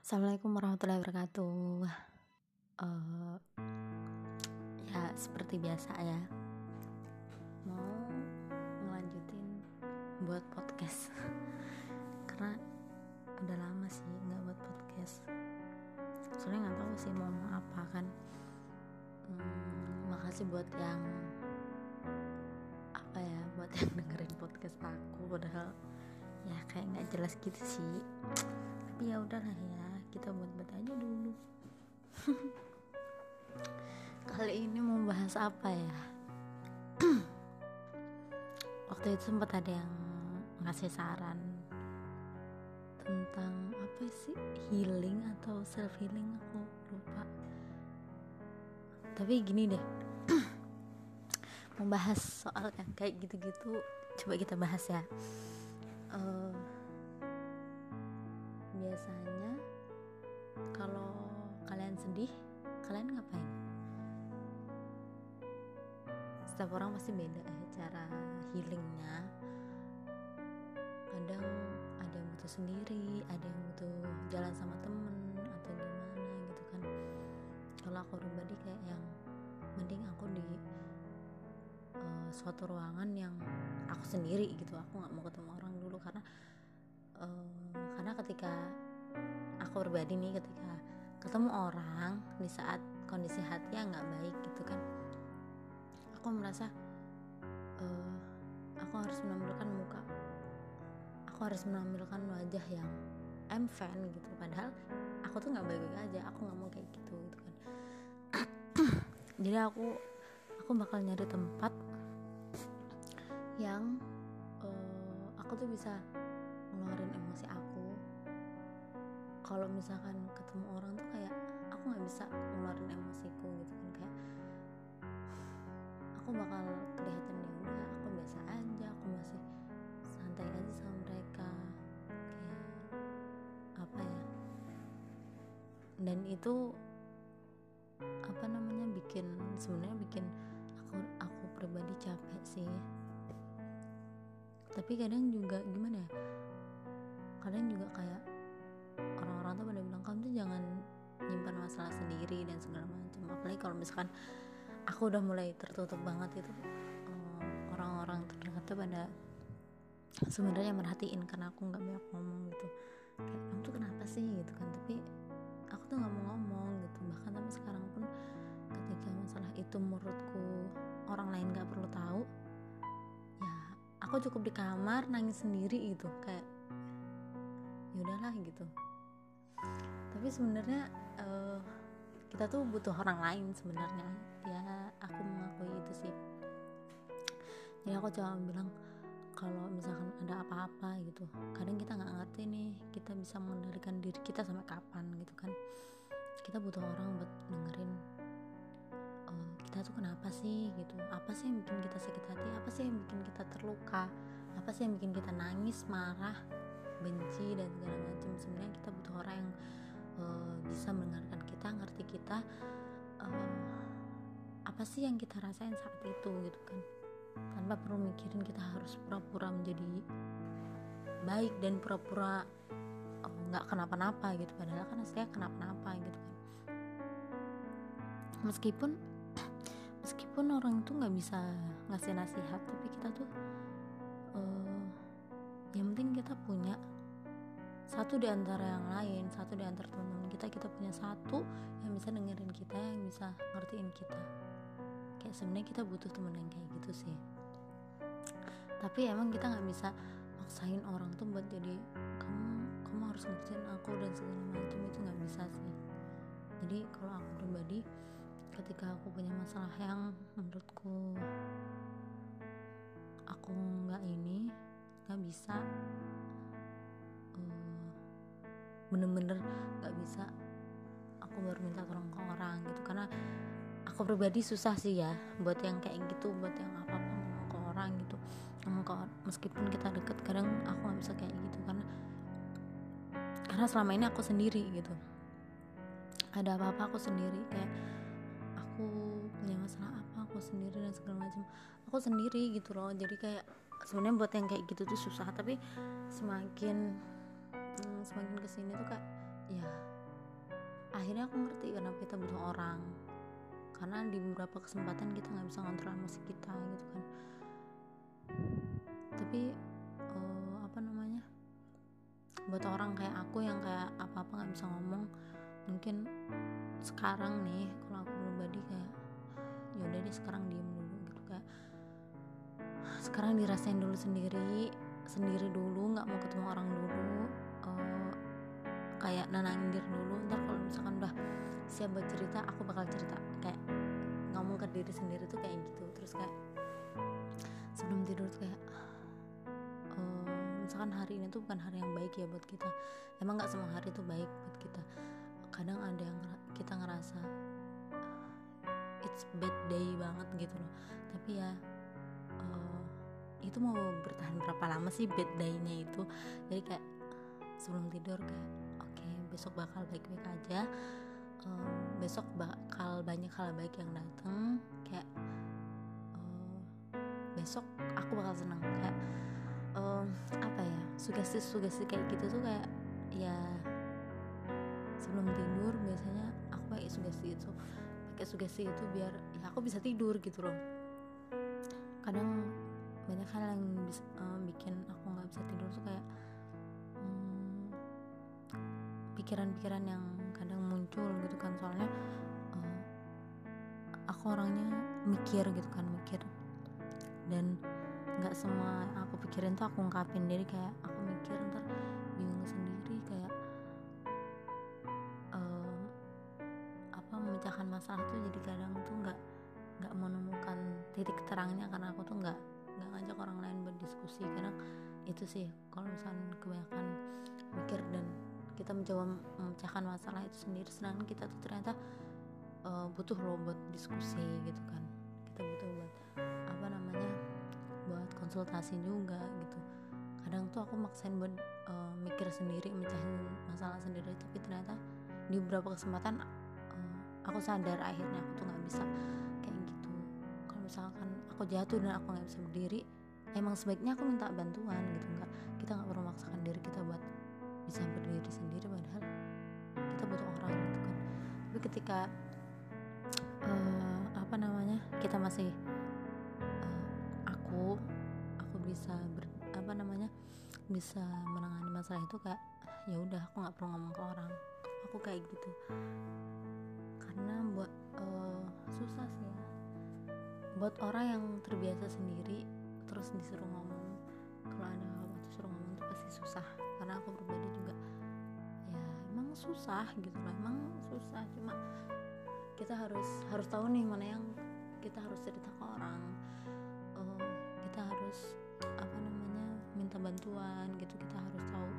Assalamualaikum warahmatullahi wabarakatuh. Uh, ya seperti biasa ya, mau ngelanjutin buat podcast karena udah lama sih nggak buat podcast. Soalnya nggak tahu sih mau apa kan. Hmm, makasih buat yang apa ya, buat yang dengerin podcast aku padahal ya kayak nggak jelas gitu sih tapi ya udahlah ya kita buat-buat aja dulu. Kali ini mau bahas apa ya? Waktu itu sempat ada yang ngasih saran tentang apa sih? Healing atau self healing aku lupa. Tapi gini deh. Membahas soal yang kayak gitu-gitu coba kita bahas ya. Uh, biasanya kalau kalian sedih kalian ngapain? Setiap orang pasti beda ya cara healingnya. Kadang ada yang butuh sendiri ada yang butuh jalan sama temen atau gimana gitu kan. Kalau aku pribadi kayak yang mending aku di uh, suatu ruangan yang aku sendiri gitu. Aku nggak mau ketemu orang dulu karena uh, karena ketika aku pribadi nih ketika ketemu orang di saat kondisi hati yang nggak baik gitu kan. Aku merasa uh, aku harus menampilkan muka. Aku harus menampilkan wajah yang I'm fan gitu. Padahal aku tuh nggak baik-baik aja aku nggak mau kayak gitu gitu kan. Jadi aku aku bakal nyari tempat yang uh, aku tuh bisa kalau misalkan ketemu orang tuh kayak aku nggak bisa ngeluarin emosiku gitu kan kayak aku bakal kelihatan ya udah aku biasa aja aku masih santai aja sama mereka kayak apa ya dan itu apa namanya bikin sebenarnya bikin aku aku pribadi capek sih. Tapi kadang juga gimana ya kadang juga kayak jangan nyimpan masalah sendiri dan segala macam. Apalagi kalau misalkan aku udah mulai tertutup banget itu orang-orang terdekat tuh pada sebenarnya merhatiin karena aku nggak banyak ngomong gitu. Kayak kamu tuh kenapa sih? gitu kan. Tapi aku tuh nggak mau ngomong gitu. Bahkan sampai sekarang pun ketika masalah itu menurutku orang lain nggak perlu tahu ya aku cukup di kamar nangis sendiri gitu. Kayak ya udahlah gitu tapi sebenarnya uh, kita tuh butuh orang lain sebenarnya. Ya aku mengakui itu sih. Jadi aku cuma bilang kalau misalkan ada apa-apa gitu. Kadang kita nggak ngerti nih kita bisa mengendalikan diri kita sampai kapan gitu kan. Kita butuh orang buat dengerin uh, kita tuh kenapa sih? gitu. Apa sih yang bikin kita sakit hati? Apa sih yang bikin kita terluka? Apa sih yang bikin kita nangis marah benci dan segala macam? Sebenarnya kita butuh orang yang uh, bisa mendengarkan kita ngerti kita uh, apa sih yang kita rasain saat itu gitu kan. Tanpa perlu mikirin kita harus pura-pura menjadi baik dan pura-pura nggak -pura, kenapa-napa gitu. Padahal kan aslinya kenapa-napa gitu kan. Meskipun meskipun orang itu nggak bisa ngasih nasihat tapi kita tuh uh, yang penting kita punya satu di antara yang lain satu di antara teman-teman kita kita punya satu yang bisa dengerin kita yang bisa ngertiin kita. Kayak sebenarnya kita butuh temen yang kayak gitu sih. Tapi emang kita nggak bisa maksain orang tuh buat jadi kamu kamu harus ngertiin aku dan segala macam itu nggak bisa sih. Jadi kalau aku pribadi ketika aku punya masalah yang menurutku aku nggak ini nggak bisa bener-bener nggak bisa aku baru minta tolong ke orang gitu. Karena aku pribadi susah sih ya buat yang kayak gitu buat yang apa apa ngomong ke orang gitu. Ngomong ke meskipun kita deket kadang aku nggak bisa kayak gitu. Karena karena selama ini aku sendiri gitu. Ada apa-apa aku sendiri kayak aku punya masalah apa aku sendiri dan segala macam. Aku sendiri gitu loh. Jadi kayak sebenarnya buat yang kayak gitu tuh susah tapi semakin hmm, semakin ke sini tuh kayak ya akhirnya aku ngerti kenapa kita butuh orang. Karena di beberapa kesempatan kita nggak bisa ngontrol emosi kita gitu kan. Tapi uh, apa namanya buat orang kayak aku yang kayak apa-apa nggak bisa ngomong mungkin sekarang nih kalau aku pribadi kayak ya udah deh sekarang diem dulu gitu kayak sekarang dirasain dulu sendiri sendiri dulu nggak mau ketemu orang dulu uh, kayak nenangin diri dulu ntar kalau misalkan udah siap buat cerita aku bakal cerita. Kayak ngomong ke diri sendiri tuh kayak gitu. Terus kayak sebelum tidur tuh kayak uh, misalkan hari ini tuh bukan hari yang baik ya buat kita. Emang nggak semua hari tuh baik buat kita. Kadang ada yang kita ngerasa it's bad day banget gitu loh. Tapi ya uh, itu mau bertahan berapa lama sih bad day-nya itu? Jadi kayak sebelum tidur kayak oke okay, besok bakal baik-baik aja. Um, besok bakal banyak hal baik yang datang kayak uh, besok aku bakal seneng kayak um, apa ya sugesti-sugesti kayak gitu tuh kayak ya sebelum tidur biasanya aku pakai sugesti itu pakai sugesti itu biar ya aku bisa tidur gitu loh. Kadang banyak hal yang bisa, uh, bikin aku nggak bisa tidur tuh kayak pikiran-pikiran yang kadang muncul gitu kan soalnya uh, aku orangnya mikir gitu kan mikir. Dan nggak semua aku pikirin tuh aku ungkapin jadi kayak aku mikir ntar bingung sendiri kayak uh, apa memecahkan masalah tuh jadi kadang tuh nggak nggak menemukan titik terangnya karena aku tuh nggak nggak ngajak orang lain berdiskusi. Kadang itu sih kalau misalnya kebanyakan mikir dan kita mencoba memecahkan masalah itu sendiri. Sedangkan kita tuh ternyata uh, butuh loh buat diskusi gitu kan. Kita butuh buat apa namanya buat konsultasi juga gitu. Kadang tuh aku maksain buat uh, mikir sendiri mecahin masalah sendiri. Tapi ternyata di beberapa kesempatan uh, aku sadar akhirnya aku tuh nggak bisa kayak gitu. Kalau misalkan aku jatuh dan aku nggak bisa berdiri emang sebaiknya aku minta bantuan gitu. Nggak kita nggak perlu memaksakan diri kita buat bisa berdiri sendiri padahal kita butuh orang gitu kan. Tapi ketika uh, apa namanya kita masih uh, aku aku bisa ber, apa namanya bisa menangani masalah itu kayak ya udah aku nggak perlu ngomong ke orang. Aku kayak gitu. Karena buat uh, susah sih ya. Buat orang yang terbiasa sendiri terus disuruh ngomong kalau ada apa suruh ngomong itu pasti susah. Karena aku pribadi susah gitu loh emang susah. Cuma kita harus harus tahu nih mana yang kita harus cerita ke orang. Uh, kita harus apa namanya minta bantuan gitu. Kita harus tahu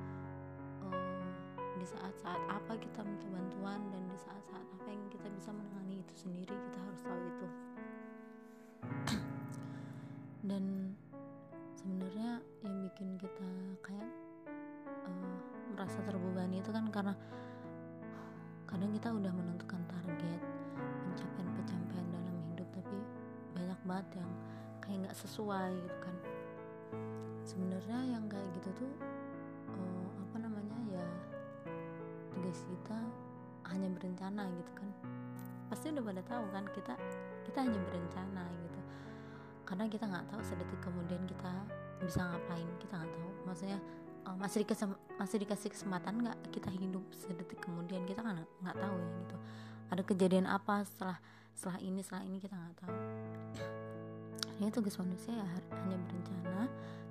uh, di saat-saat apa kita minta bantuan dan di saat-saat apa yang kita bisa menangani itu sendiri. Kita harus tahu itu. Dan sebenarnya yang bikin kita kayak uh, merasa terbebani itu kan karena kadang kita udah menentukan target pencapaian-pencapaian dalam hidup tapi banyak banget yang kayak nggak sesuai gitu kan. Sebenarnya yang kayak gitu tuh uh, apa namanya ya tugas kita hanya berencana gitu kan. Pasti udah pada tahu kan kita kita hanya berencana gitu. Karena kita nggak tahu sedetik kemudian kita bisa ngapain kita nggak tahu. Maksudnya uh, masih dikasih masih dikasih kesempatan nggak kita hidup sedetik kemudian? Kita kan nggak tahu ya gitu. Ada kejadian apa setelah setelah ini setelah ini kita nggak tahu. Ini tugas manusia ya hanya berencana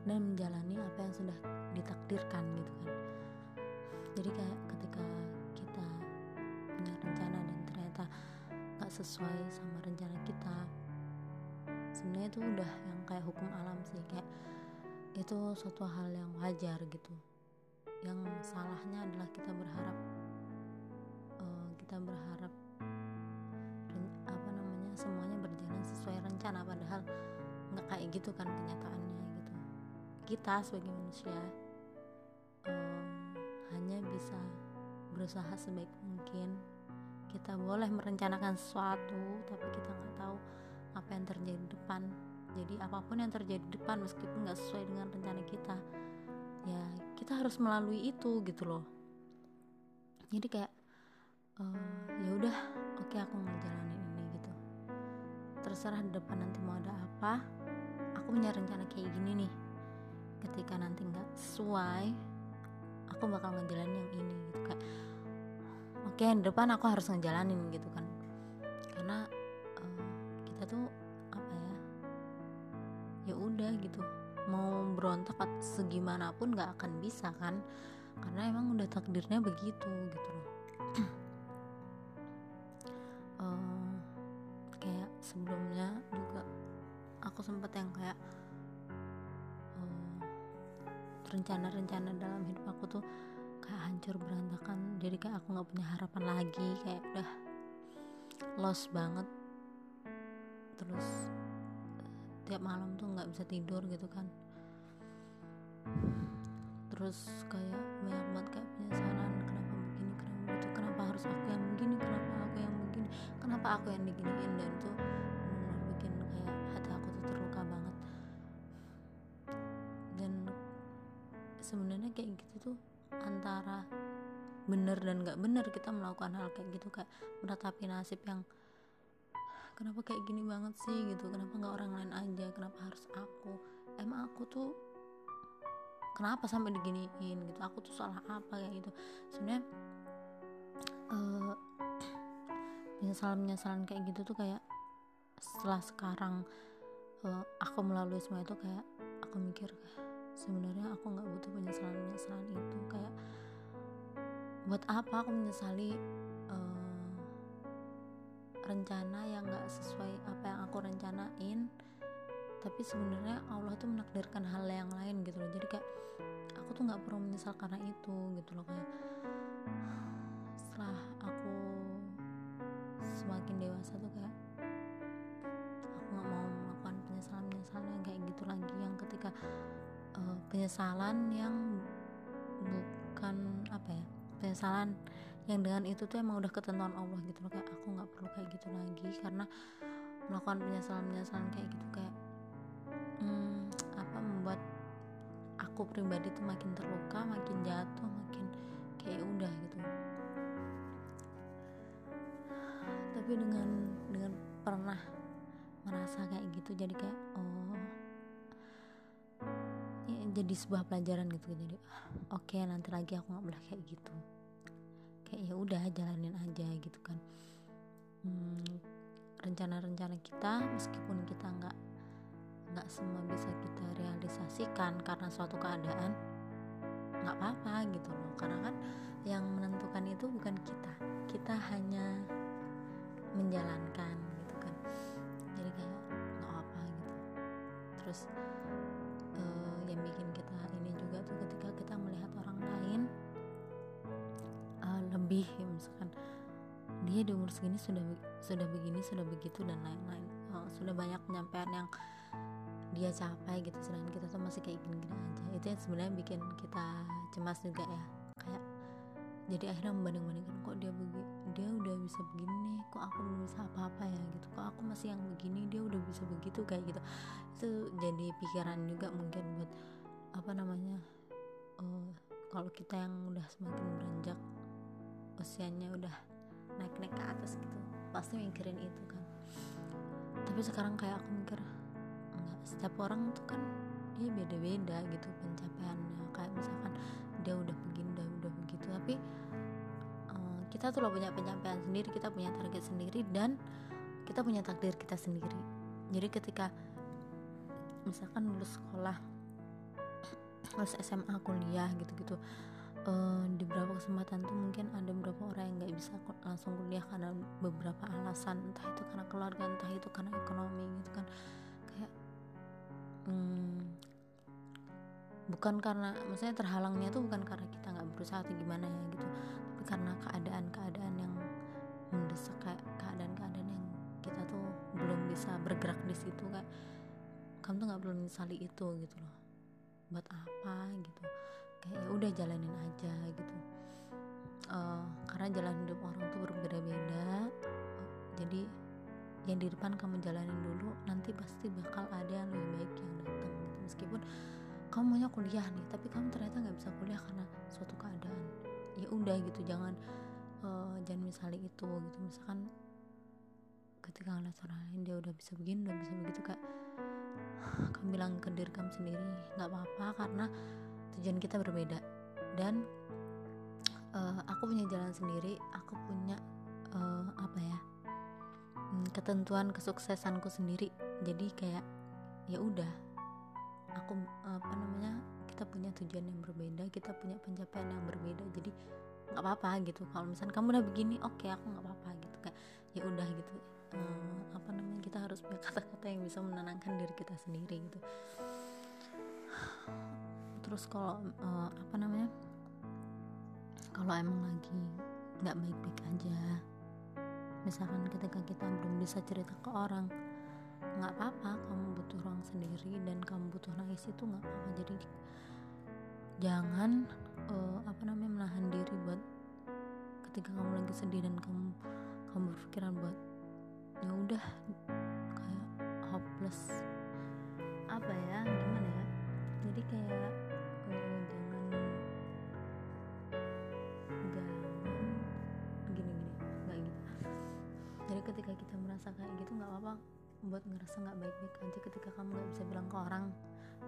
dan menjalani apa yang sudah ditakdirkan gitu kan. Jadi kayak ketika kita punya rencana dan ternyata nggak sesuai sama rencana kita sebenarnya itu udah yang kayak hukum alam sih kayak itu suatu hal yang wajar gitu. Yang salahnya adalah kita berharap uh, kita berharap apa namanya semuanya berjalan sesuai rencana padahal nggak kayak gitu kan kenyataannya gitu. Kita sebagai manusia um, hanya bisa berusaha sebaik mungkin. Kita boleh merencanakan sesuatu tapi kita nggak tahu apa yang terjadi di depan jadi apa pun yang terjadi di depan meskipun nggak sesuai dengan rencana kita ya kita harus melalui itu gitu loh. Jadi kayak uh, ya udah oke okay, aku ngejalanin ini gitu. Terserah di depan nanti mau ada apa aku punya rencana kayak gini nih. Ketika nanti nggak sesuai aku bakal ngejalanin yang ini gitu. Kayak oke okay, di depan aku harus ngejalanin gitu kan segimanapun nggak akan bisa kan. Karena emang udah takdirnya begitu gitu loh. Uh, kayak sebelumnya juga aku sempat yang kayak rencana-rencana dalam hidup aku tuh kayak hancur berantakan. Jadi kayak aku nggak punya harapan lagi kayak udah lost banget. Terus tiap malam tuh nggak bisa tidur gitu kan terus kayak banyak banget kayak penyesalan kenapa begini kenapa begitu kenapa harus aku yang begini kenapa aku yang begini kenapa aku yang diginiin dan tuh benar bikin kayak hati aku tuh terluka banget. Dan sebenarnya kayak gitu tuh antara bener dan nggak bener kita melakukan hal kayak gitu kayak meratapi nasib yang kenapa kayak gini banget sih? gitu. Kenapa nggak orang lain aja? Kenapa harus aku? Emang aku tuh kenapa sampai diginiin gitu? Aku tuh salah apa kayak gitu? Sebenarnya uh, penyesalan penyesalan kayak gitu tuh kayak setelah sekarang uh, aku melalui semua itu kayak aku mikir sebenarnya aku nggak butuh penyesalan penyesalan itu. Kayak buat apa aku menyesali rencana yang gak sesuai apa yang aku rencanain tapi sebenarnya Allah tuh menakdirkan hal yang lain gitu loh. Jadi kayak aku tuh nggak perlu menyesal karena itu gitu loh kayak setelah aku semakin dewasa tuh kayak aku nggak mau melakukan penyesalan penyesalan yang kayak gitu lagi. Yang ketika uh, penyesalan yang bukan apa ya penyesalan yang dengan itu tuh emang udah ketentuan Allah gitu loh. Kayak aku nggak perlu kayak gitu lagi karena melakukan penyesalan penyesalan kayak gitu kayak hmm, apa membuat aku pribadi tuh makin terluka makin jatuh makin kayak udah gitu. Tapi dengan dengan pernah merasa kayak gitu jadi kayak oh ya, jadi sebuah pelajaran gitu jadi oke okay, nanti lagi aku nggak boleh kayak gitu. Kayak ya udah jalanin aja gitu kan. Hmm, rencana-rencana kita meskipun kita nggak nggak semua bisa kita realisasikan karena suatu keadaan nggak apa-apa gitu loh. Karena kan yang menentukan itu bukan kita kita hanya menjalankan gitu kan. Jadi kayak nggak apa gitu. Terus uh, yang bikin kita ini juga tuh ketika kita melihat orang lain lebih ya misalkan dia di umur segini sudah sudah begini sudah begitu dan lain-lain. Oh, sudah banyak penyampaian yang dia capai gitu sedangkan kita tuh masih kayak gini-gini aja. Itu yang sebenarnya bikin kita cemas juga ya. Kayak jadi akhirnya membanding-bandingkan kok dia dia udah bisa begini kok aku belum bisa apa-apa ya? Gitu. Kok aku masih yang begini? Dia udah bisa begitu? Kayak gitu. Itu jadi pikiran juga mungkin buat apa namanya uh, kalau kita yang udah semakin beranjak usianya udah naik-naik ke atas gitu pasti mikirin itu kan. Tapi sekarang kayak aku mikir setiap orang tuh kan dia beda-beda gitu pencapaiannya. Kayak misalkan dia udah begini udah udah begitu tapi um, kita tuh loh punya pencapaian sendiri kita punya target sendiri dan kita punya takdir kita sendiri. Jadi ketika misalkan lulus sekolah lulus SMA kuliah gitu-gitu uh, di beberapa kesempatan tuh mungkin ada beberapa orang yang nggak bisa langsung kuliah karena beberapa alasan. Entah itu karena keluarga entah itu karena ekonomi gitu kan hmm, bukan karena maksudnya terhalangnya tuh bukan karena kita nggak berusaha atau gimana ya gitu. Tapi karena keadaan-keadaan yang mendesak kayak keadaan-keadaan yang kita tuh belum bisa bergerak di situ kayak kamu tuh nggak perlu menyesali itu gitu loh. Buat apa gitu. Kayak ya udah jalanin aja gitu. Uh, karena jalan hidup orang tuh berbeda-beda. Jadi yang di depan kamu jalanin dulu nanti pasti bakal ada yang lebih baik yang datang gitu. Meskipun kamu maunya kuliah nih tapi kamu ternyata nggak bisa kuliah karena suatu keadaan. Ya udah gitu jangan uh, jangan misalnya itu gitu. Misalkan ketika ngeliat orang lain dia udah bisa begini udah bisa begitu kayak kamu bilang ke diri kamu sendiri nggak apa-apa karena tujuan kita berbeda. Dan uh, aku punya jalan sendiri aku punya uh, apa ya ketentuan kesuksesanku sendiri. Jadi kayak ya udah. Aku apa namanya kita punya tujuan yang berbeda kita punya pencapaian yang berbeda. Jadi nggak apa-apa gitu. Kalau misalnya kamu udah begini oke okay, aku nggak apa-apa gitu. Kayak ya udah gitu. Um, apa namanya kita harus punya kata-kata yang bisa menenangkan diri kita sendiri gitu. Terus kalau uh, apa namanya kalau emang lagi nggak baik-baik aja misalkan ketika kita belum bisa cerita ke orang nggak apa-apa kamu butuh ruang sendiri dan kamu butuh nangis itu nggak apa-apa. Jadi jangan uh, apa namanya menahan diri buat ketika kamu lagi sedih dan kamu kamu berpikiran buat ya udah kayak hopeless. Apa ya gimana ya? Jadi kayak ketika kita merasa kayak gitu nggak apa-apa buat ngerasa nggak baik-baik aja ketika kamu nggak bisa bilang ke orang.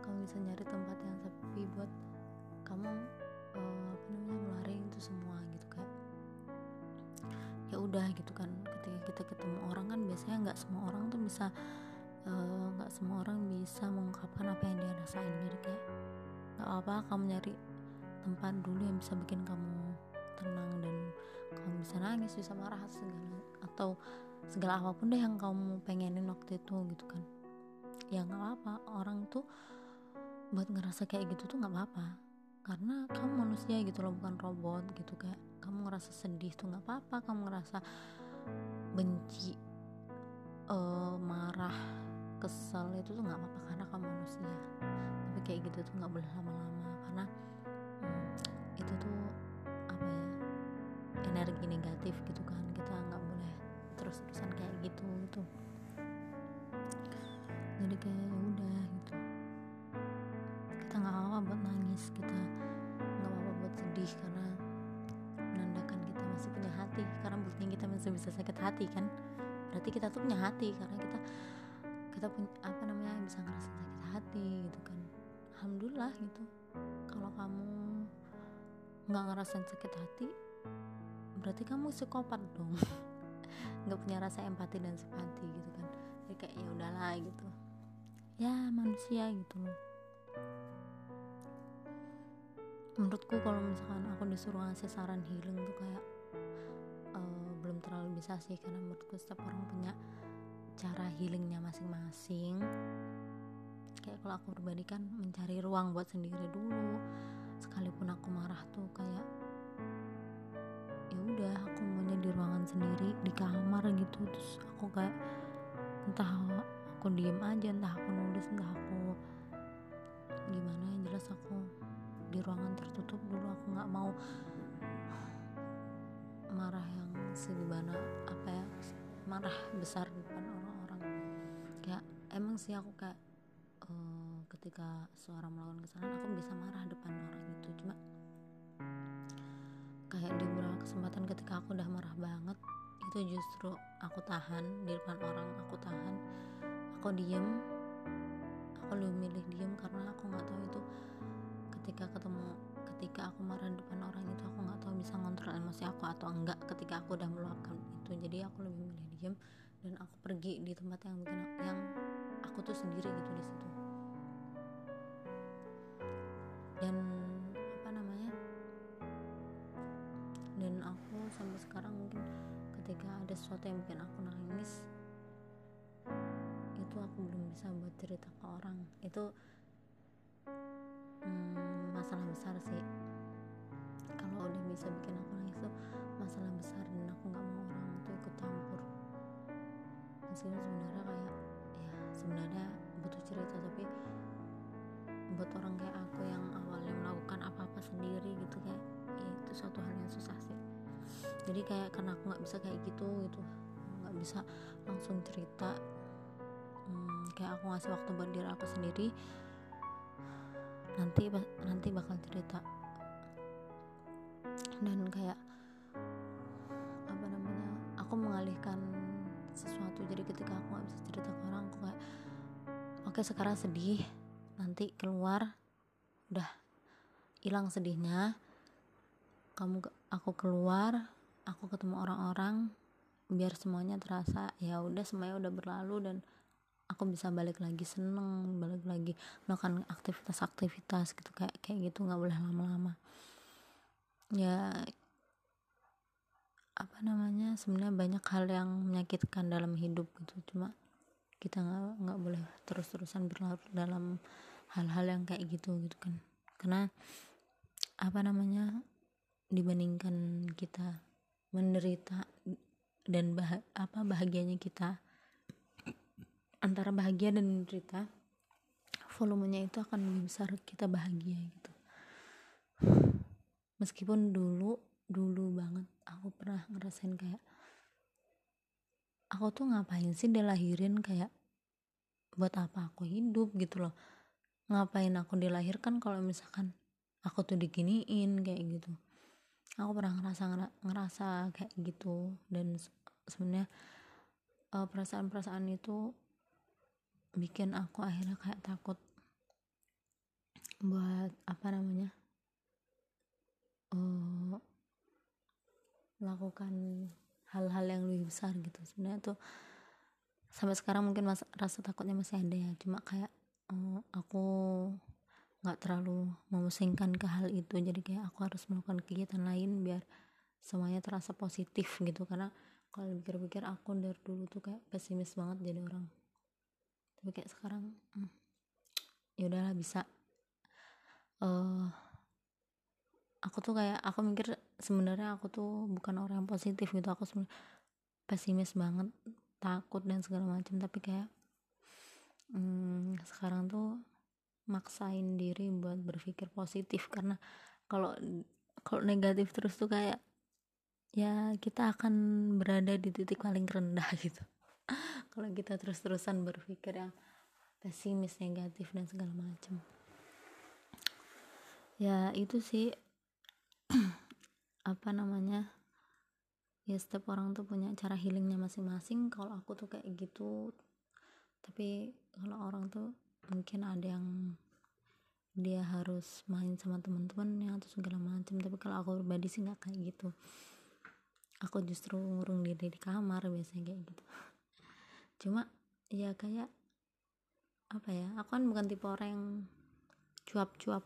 Kamu bisa nyari tempat yang sepi buat kamu uh, apa namanya ngeluarin itu semua gitu kan ya udah gitu kan ketika kita ketemu orang kan biasanya nggak semua orang tuh bisa eh, nggak uh, semua orang bisa mengungkapkan apa yang dia rasain jadi kayak nggak apa kamu nyari tempat dulu yang bisa bikin kamu tenang dan kamu bisa nangis bisa marah segala atau segala apa pun deh yang kamu pengenin waktu itu gitu kan. Ya nggak apa orang tuh buat ngerasa kayak gitu tuh nggak apa-apa. Karena kamu manusia gitu loh bukan robot gitu kayak kamu ngerasa sedih tuh nggak apa-apa kamu ngerasa benci uh, marah kesel itu tuh nggak apa-apa karena kamu manusia. Tapi kayak gitu tuh nggak boleh lama-lama karena hmm, itu tuh apa ya energi negatif gitu kan kita nggak boleh terus-terusan kayak gitu gitu. Jadi kayak ya udah gitu. Kita nggak apa-apa buat nangis kita nggak apa-apa buat sedih karena menandakan kita masih punya hati. Karena buktinya kita masih bisa sakit hati kan? Berarti kita tuh punya hati karena kita kita punya apa namanya bisa ngerasa sakit hati gitu kan. Alhamdulillah gitu. Kalau kamu nggak ngerasa sakit hati berarti kamu psikopat dong nggak punya rasa empati dan simpati gitu kan. Jadi kayak ya udahlah gitu. Ya manusia gitu loh. Menurutku kalau misalkan aku disuruh ngasih saran healing tuh kayak uh, belum terlalu bisa sih karena menurutku setiap orang punya cara healingnya masing-masing. Kayak kalau aku pribadi kan mencari ruang buat sendiri dulu. Sekalipun aku marah tuh kayak ya udah aku maunya di ruangan sendiri di kamar gitu. Terus aku kayak entah aku diem aja entah aku nulis entah aku gimana yang jelas aku di ruangan tertutup dulu. Aku nggak mau marah yang segimana apa ya marah besar di depan orang-orang. Kayak emang sih aku kayak uh, ketika seorang melakukan kesalahan aku bisa marah depan orang itu cuma kayak di beberapa kesempatan ketika aku udah marah banget itu justru aku tahan di depan orang aku tahan. Aku diem aku lebih milih diem karena aku nggak tahu itu ketika ketemu ketika aku marah di depan orang itu aku nggak tahu bisa ngontrol emosi aku atau enggak ketika aku udah meluapkan itu. Jadi aku lebih milih diem dan aku pergi di tempat yang bikin yang aku tuh sendiri gitu di situ. Dan ketika ada sesuatu yang bikin aku nangis itu aku belum bisa buat cerita ke orang. Itu hmm, masalah besar sih. Kalau udah bisa bikin aku nangis tuh masalah besar dan aku nggak mau orang itu ikut campur. Meskipun sebenarnya kayak ya sebenarnya butuh cerita tapi buat orang kayak aku yang awalnya melakukan apa-apa sendiri gitu kayak ya itu suatu hal yang susah sih jadi kayak karena aku nggak bisa kayak gitu gitu. Nggak bisa langsung cerita. Hmm, kayak aku ngasih waktu buat diri aku sendiri nanti nanti bakal cerita. Dan kayak apa namanya aku mengalihkan sesuatu. Jadi ketika aku nggak bisa cerita ke orang aku kayak oke okay, sekarang sedih nanti keluar udah hilang sedihnya kamu aku keluar aku ketemu orang-orang biar semuanya terasa ya udah semuanya udah berlalu dan aku bisa balik lagi seneng balik lagi melakukan aktivitas-aktivitas gitu kayak kayak gitu nggak boleh lama-lama. Ya apa namanya sebenarnya banyak hal yang menyakitkan dalam hidup gitu cuma kita nggak nggak boleh terus-terusan berlarut dalam hal-hal yang kayak gitu gitu kan. Karena apa namanya dibandingkan kita menderita dan bah apa bahagianya kita antara bahagia dan menderita volumenya itu akan lebih besar kita bahagia gitu. Meskipun dulu dulu banget aku pernah ngerasain kayak aku tuh ngapain sih dilahirin kayak buat apa aku hidup gitu loh. Ngapain aku dilahirkan kalau misalkan aku tuh diginiin kayak gitu aku pernah ngerasa ngerasa kayak gitu. Dan sebenarnya uh, perasaan-perasaan itu bikin aku akhirnya kayak takut buat apa namanya uh, melakukan hal-hal yang lebih besar gitu. Sebenarnya tuh sampai sekarang mungkin mas, rasa takutnya masih ada ya. Cuma kayak uh, aku nggak terlalu memusingkan ke hal itu. Jadi kayak aku harus melakukan kegiatan lain biar semuanya terasa positif gitu. Karena kalau pikir-pikir aku dari dulu tuh kayak pesimis banget jadi orang. Tapi kayak sekarang hmm, ya udahlah bisa. Uh, aku tuh kayak aku mikir sebenarnya aku tuh bukan orang yang positif gitu. Aku sebenarnya pesimis banget takut dan segala macam. Tapi kayak hmm, sekarang tuh maksain diri buat berpikir positif. Karena kalau kalau negatif terus tuh kayak ya kita akan berada di titik paling rendah gitu. Kalau kita terus-terusan berpikir yang pesimis negatif dan segala macam. Ya itu sih. Apa namanya? Ya setiap orang tuh punya cara healingnya masing-masing. Kalau aku tuh kayak gitu. Tapi kalau orang tuh mungkin ada yang dia harus main sama teman-temannya atau segala macam. Tapi kalau aku pribadi sih nggak kayak gitu. Aku justru ngurung diri di kamar biasanya kayak gitu. Cuma ya kayak apa ya aku kan bukan tipe orang yang cuap-cuap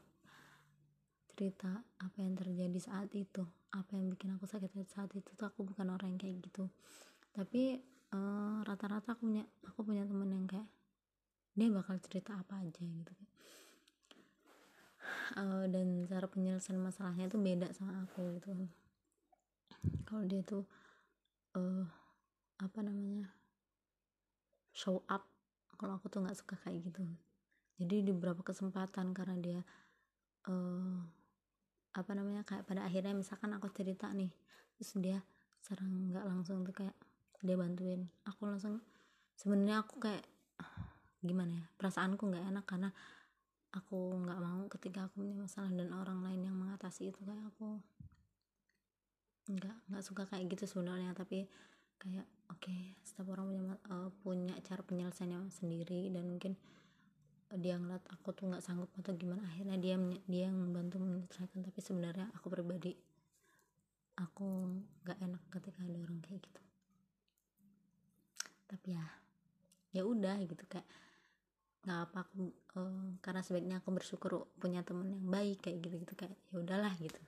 cerita apa yang terjadi saat itu. Apa yang bikin aku sakit hati saat itu tuh aku bukan orang yang kayak gitu. Tapi eh, rata-rata uh, aku punya aku punya temen yang kayak dia bakal cerita apa aja gitu uh, dan cara penyelesaian masalahnya tuh beda sama aku gitu. Kalau dia tuh uh, apa namanya show up kalau aku tuh nggak suka kayak gitu. Jadi di beberapa kesempatan karena dia uh, apa namanya kayak pada akhirnya misalkan aku cerita nih terus dia serang nggak langsung tuh kayak dia bantuin. Aku langsung sebenarnya aku kayak gimana ya perasaanku nggak enak karena aku nggak mau ketika aku punya masalah dan orang lain yang mengatasi itu kayak aku nggak nggak suka kayak gitu sebenarnya. Tapi kayak oke okay, setiap orang punya uh, punya cara penyelesaiannya sendiri dan mungkin dia ngeliat aku tuh nggak sanggup atau gimana akhirnya dia dia membantu menyelesaikan. Tapi sebenarnya aku pribadi aku nggak enak ketika ada orang kayak gitu. Tapi ya ya udah gitu kayak nggak apa aku uh, karena sebaiknya aku bersyukur punya temen yang baik kayak gitu gitu kayak ya udahlah gitu.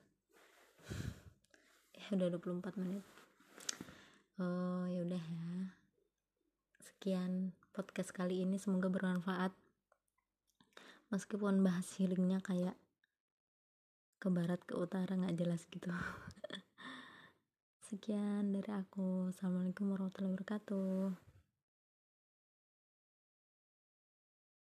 Ya udah 24 menit. Uh, ya udah ya. Sekian podcast kali ini semoga bermanfaat. Meskipun bahas healingnya kayak ke barat ke utara nggak jelas gitu. Sekian dari aku. Assalamualaikum warahmatullahi wabarakatuh